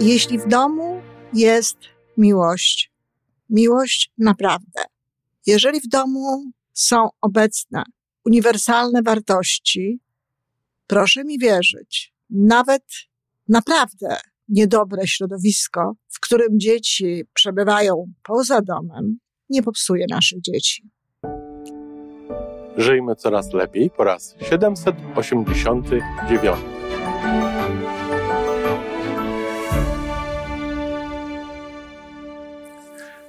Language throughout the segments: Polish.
Jeśli w domu jest miłość, miłość naprawdę, jeżeli w domu są obecne uniwersalne wartości, proszę mi wierzyć, nawet naprawdę niedobre środowisko, w którym dzieci przebywają poza domem, nie popsuje naszych dzieci. Żyjmy coraz lepiej po raz 789.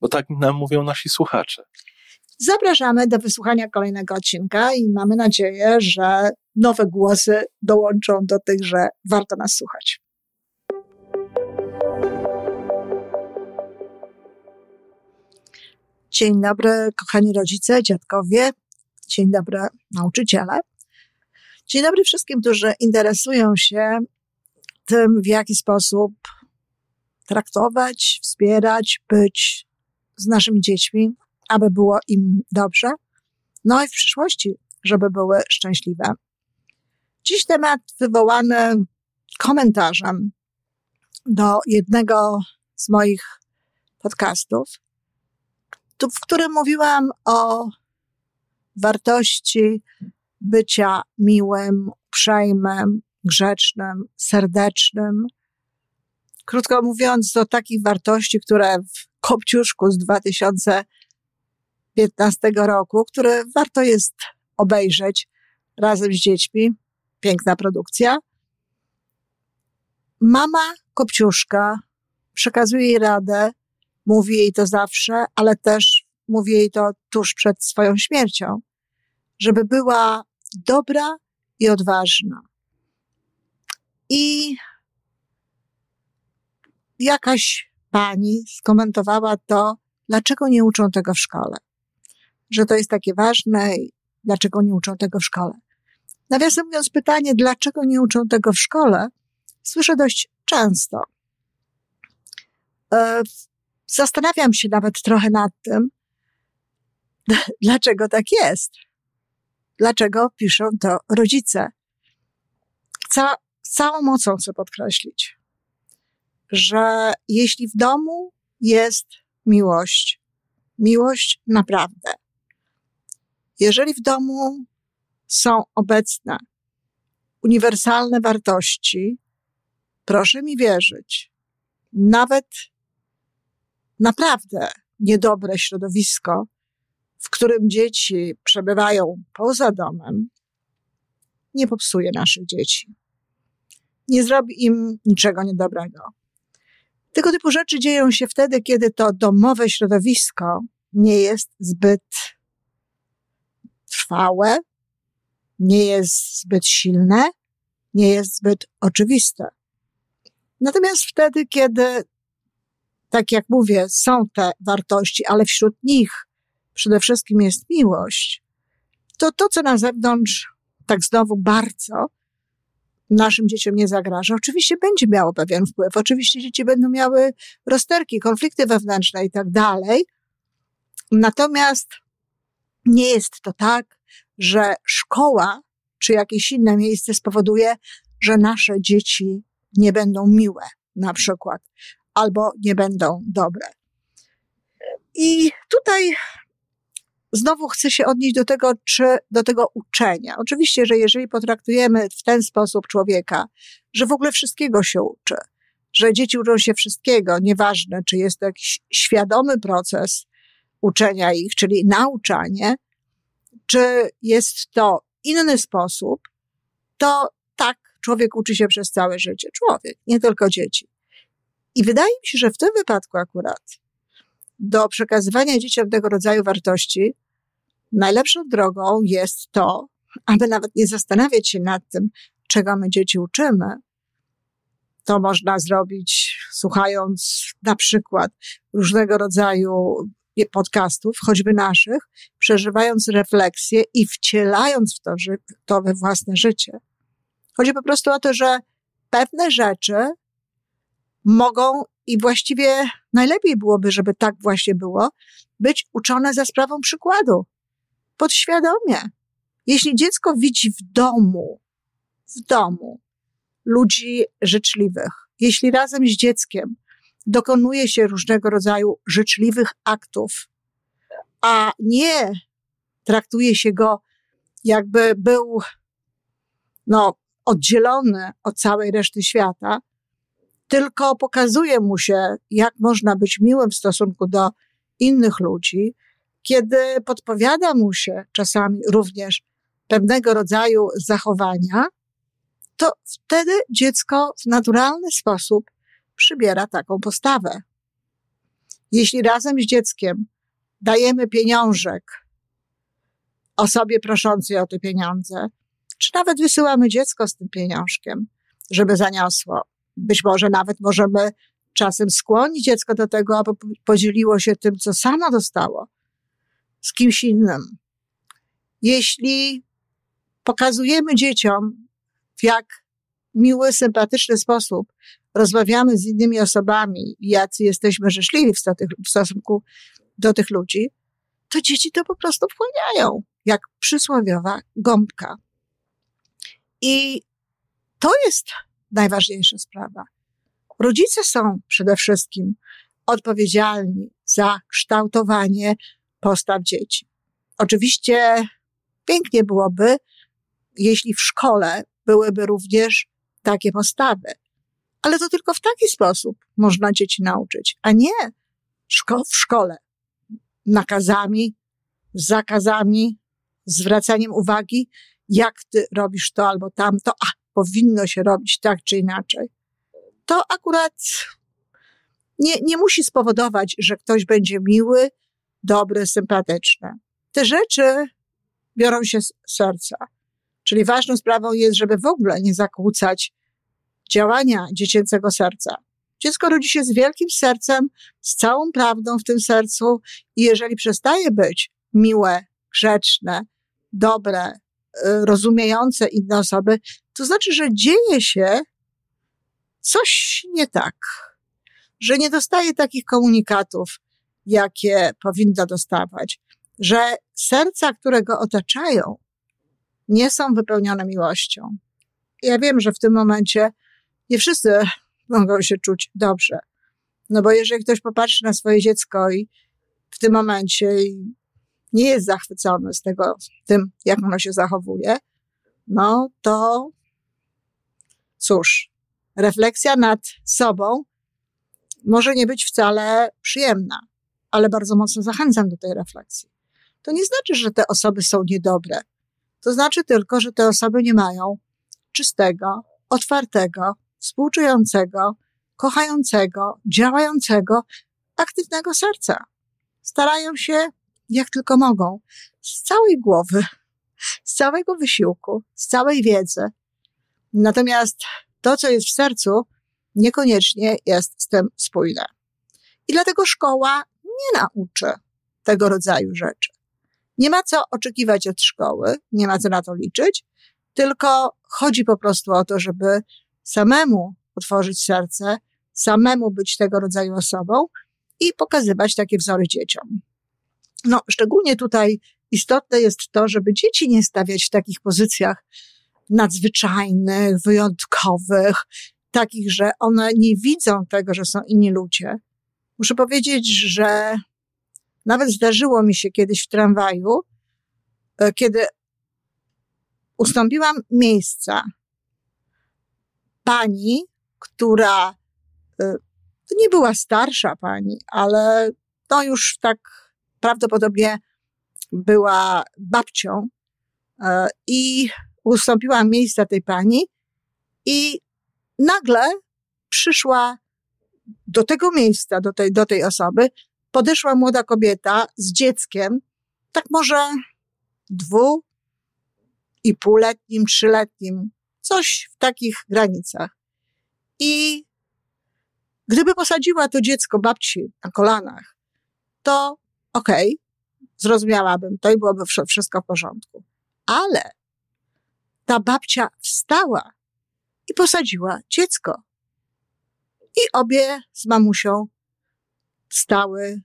bo tak nam mówią nasi słuchacze. Zapraszamy do wysłuchania kolejnego odcinka i mamy nadzieję, że nowe głosy dołączą do tych, że warto nas słuchać. Dzień dobry, kochani rodzice, dziadkowie. Dzień dobry, nauczyciele. Dzień dobry wszystkim, którzy interesują się tym, w jaki sposób traktować, wspierać, być z naszymi dziećmi, aby było im dobrze, no i w przyszłości, żeby były szczęśliwe. Dziś temat wywołany komentarzem do jednego z moich podcastów, w którym mówiłam o wartości bycia miłym, uprzejmym, grzecznym, serdecznym. Krótko mówiąc, do takich wartości, które w Kopciuszku z 2015 roku, które warto jest obejrzeć razem z dziećmi. Piękna produkcja. Mama Kopciuszka przekazuje jej radę, mówi jej to zawsze, ale też mówi jej to tuż przed swoją śmiercią, żeby była dobra i odważna. I jakaś pani skomentowała to, dlaczego nie uczą tego w szkole. Że to jest takie ważne i dlaczego nie uczą tego w szkole. Nawiasem mówiąc, pytanie, dlaczego nie uczą tego w szkole, słyszę dość często. E, zastanawiam się nawet trochę nad tym, dlaczego tak jest. Dlaczego piszą to rodzice. Ca całą mocą chcę podkreślić że jeśli w domu jest miłość, miłość naprawdę, jeżeli w domu są obecne uniwersalne wartości, proszę mi wierzyć, nawet naprawdę niedobre środowisko, w którym dzieci przebywają poza domem, nie popsuje naszych dzieci. Nie zrobi im niczego niedobrego. Tego typu rzeczy dzieją się wtedy, kiedy to domowe środowisko nie jest zbyt trwałe, nie jest zbyt silne, nie jest zbyt oczywiste. Natomiast wtedy, kiedy, tak jak mówię, są te wartości, ale wśród nich przede wszystkim jest miłość, to to, co na zewnątrz tak znowu bardzo naszym dzieciom nie zagraża. Oczywiście będzie miało pewien wpływ. Oczywiście dzieci będą miały rozterki, konflikty wewnętrzne i tak dalej. Natomiast nie jest to tak, że szkoła czy jakieś inne miejsce spowoduje, że nasze dzieci nie będą miłe, na przykład, albo nie będą dobre. I tutaj znowu chcę się odnieść do tego, czy do tego uczenia. Oczywiście, że jeżeli potraktujemy w ten sposób człowieka, że w ogóle wszystkiego się uczy, że dzieci uczą się wszystkiego, nieważne, czy jest to jakiś świadomy proces uczenia ich, czyli nauczanie, czy jest to inny sposób, to tak, człowiek uczy się przez całe życie. Człowiek, nie tylko dzieci. I wydaje mi się, że w tym wypadku akurat do przekazywania dzieciom tego rodzaju wartości, najlepszą drogą jest to, aby nawet nie zastanawiać się nad tym, czego my dzieci uczymy, To można zrobić słuchając na przykład różnego rodzaju podcastów, choćby naszych, przeżywając refleksję i wcielając w to, to we własne życie. Chodzi po prostu o to, że pewne rzeczy mogą i właściwie najlepiej byłoby, żeby tak właśnie było, być uczone za sprawą przykładu. Podświadomie. Jeśli dziecko widzi w domu, w domu ludzi życzliwych, jeśli razem z dzieckiem dokonuje się różnego rodzaju życzliwych aktów, a nie traktuje się go jakby był, no, oddzielony od całej reszty świata, tylko pokazuje mu się, jak można być miłym w stosunku do innych ludzi, kiedy podpowiada mu się czasami również pewnego rodzaju zachowania, to wtedy dziecko w naturalny sposób przybiera taką postawę. Jeśli razem z dzieckiem dajemy pieniążek osobie proszącej o te pieniądze, czy nawet wysyłamy dziecko z tym pieniążkiem, żeby zaniosło, być może nawet możemy czasem skłonić dziecko do tego, aby podzieliło się tym, co samo dostało z kimś innym. Jeśli pokazujemy dzieciom, w jak miły, sympatyczny sposób rozmawiamy z innymi osobami, jacy jesteśmy życzliwi w, w stosunku do tych ludzi, to dzieci to po prostu wchłaniają, jak przysłowiowa gąbka. I to jest najważniejsza sprawa. Rodzice są przede wszystkim odpowiedzialni za kształtowanie postaw dzieci. Oczywiście pięknie byłoby, jeśli w szkole byłyby również takie postawy. Ale to tylko w taki sposób można dzieci nauczyć, a nie szko w szkole. Nakazami, zakazami, zwracaniem uwagi, jak ty robisz to albo tamto, a powinno się robić tak czy inaczej. To akurat nie, nie musi spowodować, że ktoś będzie miły, dobry, sympatyczny. Te rzeczy biorą się z serca. Czyli ważną sprawą jest, żeby w ogóle nie zakłócać działania dziecięcego serca. Dziecko rodzi się z wielkim sercem, z całą prawdą w tym sercu i jeżeli przestaje być miłe, grzeczne, dobre, y, rozumiejące inne osoby, to znaczy, że dzieje się coś nie tak, że nie dostaje takich komunikatów, jakie powinna dostawać, że serca, które go otaczają, nie są wypełnione miłością. Ja wiem, że w tym momencie nie wszyscy mogą się czuć dobrze. No bo jeżeli ktoś popatrzy na swoje dziecko i w tym momencie nie jest zachwycony z tego, tym, jak ono się zachowuje, no to cóż, refleksja nad sobą może nie być wcale przyjemna, ale bardzo mocno zachęcam do tej refleksji. To nie znaczy, że te osoby są niedobre. To znaczy tylko, że te osoby nie mają czystego, otwartego, współczującego, kochającego, działającego, aktywnego serca. Starają się, jak tylko mogą, z całej głowy, z całego wysiłku, z całej wiedzy. Natomiast to, co jest w sercu, niekoniecznie jest z tym spójne. I dlatego szkoła nie nauczy tego rodzaju rzeczy. Nie ma co oczekiwać od szkoły, nie ma co na to liczyć, tylko chodzi po prostu o to, żeby samemu otworzyć serce, samemu być tego rodzaju osobą i pokazywać takie wzory dzieciom. No, szczególnie tutaj istotne jest to, żeby dzieci nie stawiać w takich pozycjach nadzwyczajnych, wyjątkowych, takich, że one nie widzą tego, że są inni ludzie. Muszę powiedzieć, że nawet zdarzyło mi się kiedyś w tramwaju, e, kiedy ustąpiłam miejsca pani, która e, to nie była starsza pani, ale to już tak prawdopodobnie była babcią e, i ustąpiłam miejsca tej pani i nagle przyszła do tego miejsca, do tej, do tej osoby, podeszła młoda kobieta z dzieckiem, tak może dwu i półletnim, trzyletnim, coś w takich granicach. I Gdyby posadziła to dziecko babci na kolanach, to okej, okay, zrozumiałabym to i byłoby wszystko w porządku. Ale ta babcia wstała i posadziła dziecko. I obie z mamusią stały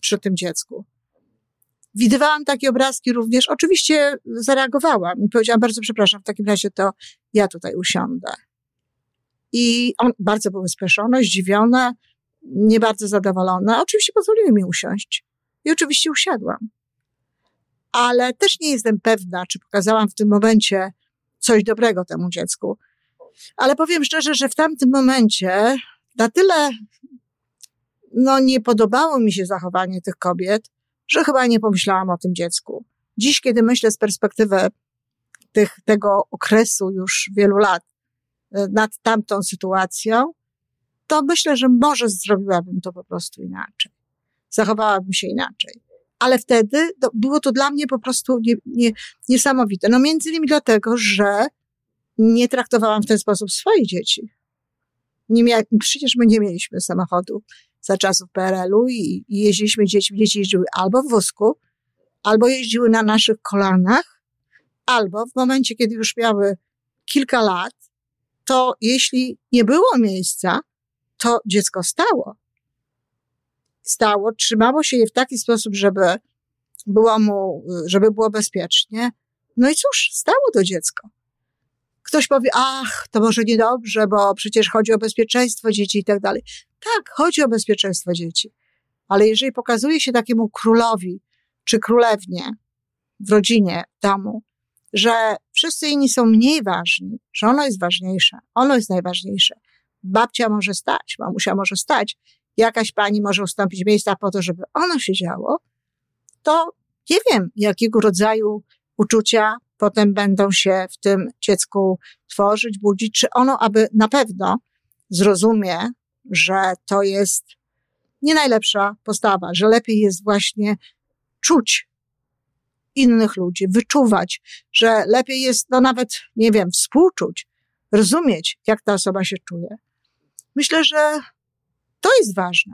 przy tym dziecku. Widywałam takie obrazki również. Oczywiście zareagowałam i powiedziałam, bardzo przepraszam, w takim razie to ja tutaj usiądę. I on bardzo były spieszone, zdziwione, nie bardzo zadowolone. Oczywiście pozwoliły mi usiąść. I oczywiście usiadłam. Ale też nie jestem pewna, czy pokazałam w tym momencie coś dobrego temu dziecku. Ale powiem szczerze, że w tamtym momencie na tyle no, nie podobało mi się zachowanie tych kobiet, że chyba nie pomyślałam o tym dziecku. Dziś, kiedy myślę z perspektywy tych, tego okresu już wielu lat e, nad tamtą sytuacją, to myślę, że może zrobiłabym to po prostu inaczej. Zachowałabym się inaczej. Ale wtedy to, było to dla mnie po prostu nie, nie, niesamowite. No między innymi dlatego, że nie traktowałam w ten sposób swoich dzieci. Nie mia- przecież my nie mieliśmy samochodu za czasów PRL-u i, i jeździliśmy dzieci, dzieci jeździły albo w wózku, albo jeździły na naszych kolanach, albo w momencie, kiedy już miały kilka lat, to jeśli nie było miejsca, to dziecko stało. Stało, trzymało się je w taki sposób, żeby było mu, żeby było bezpiecznie. No i cóż, stało to dziecko. Ktoś powie, ach, to może niedobrze, bo przecież chodzi o bezpieczeństwo dzieci i tak dalej. Tak, chodzi o bezpieczeństwo dzieci. Ale jeżeli pokazuje się takiemu królowi czy królewnie w rodzinie, w domu, że wszyscy inni są mniej ważni, że ono jest ważniejsze, ono jest najważniejsze. Babcia może stać, mamusia może stać, jakaś pani może ustąpić miejsca po to, żeby ono się działo, to nie wiem, jakiego rodzaju uczucia potem będą się w tym dziecku tworzyć, budzić, czy ono, aby na pewno zrozumie, że to jest nie najlepsza postawa, że lepiej jest właśnie czuć innych ludzi, wyczuwać, że lepiej jest, no nawet, nie wiem, współczuć, rozumieć, jak ta osoba się czuje. Myślę, że to jest ważne,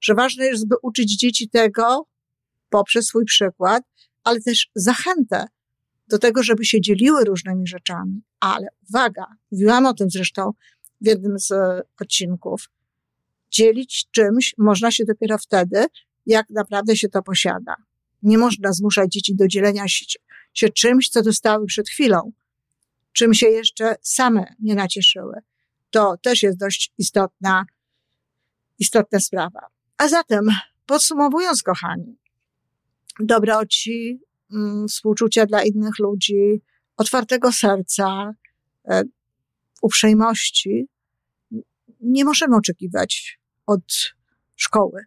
że ważne jest, by uczyć dzieci tego poprzez swój przykład, ale też zachętę do tego, żeby się dzieliły różnymi rzeczami. Ale uwaga, mówiłam o tym zresztą w jednym z odcinków, dzielić czymś można się dopiero wtedy, jak naprawdę się to posiada. Nie można zmuszać dzieci do dzielenia się, się czymś, co dostały przed chwilą, czym się jeszcze same nie nacieszyły. To też jest dość istotna, istotna sprawa. A zatem, podsumowując, kochani, dobroci, współczucia dla innych ludzi, otwartego serca, e, uprzejmości, nie możemy oczekiwać od szkoły,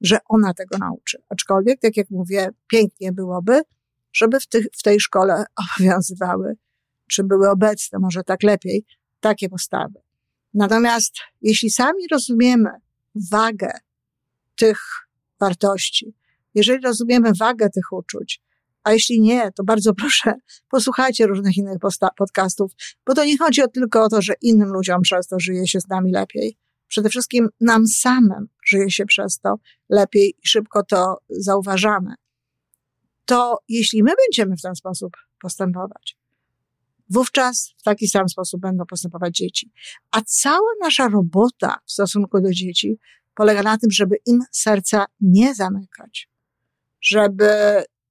że ona tego nauczy. Aczkolwiek, tak jak mówię, pięknie byłoby, żeby w, w tej szkole obowiązywały, czy były obecne, może tak lepiej, takie postawy. Natomiast jeśli sami rozumiemy wagę tych wartości, jeżeli rozumiemy wagę tych uczuć, a jeśli nie, to bardzo proszę, posłuchajcie różnych innych podcastów, bo to nie chodzi tylko o to, że innym ludziom przez to żyje się z nami lepiej. Przede wszystkim nam samym żyje się przez to lepiej i szybko to zauważamy. To jeśli my będziemy w ten sposób postępować, wówczas w taki sam sposób będą postępować dzieci. A cała nasza robota w stosunku do dzieci polega na tym, żeby im serca nie zamykać, żeby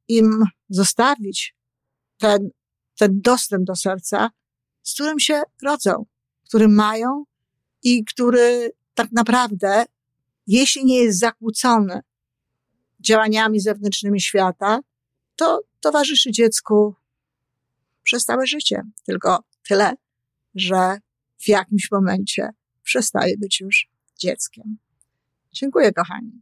im zostawić ten, ten dostęp do serca, z którym się rodzą, który mają i który tak naprawdę, jeśli nie jest zakłócony działaniami zewnętrznymi świata, to towarzyszy dziecku przez całe życie. Tylko tyle, że w jakimś momencie przestaje być już dzieckiem. Dziękuję, kochani.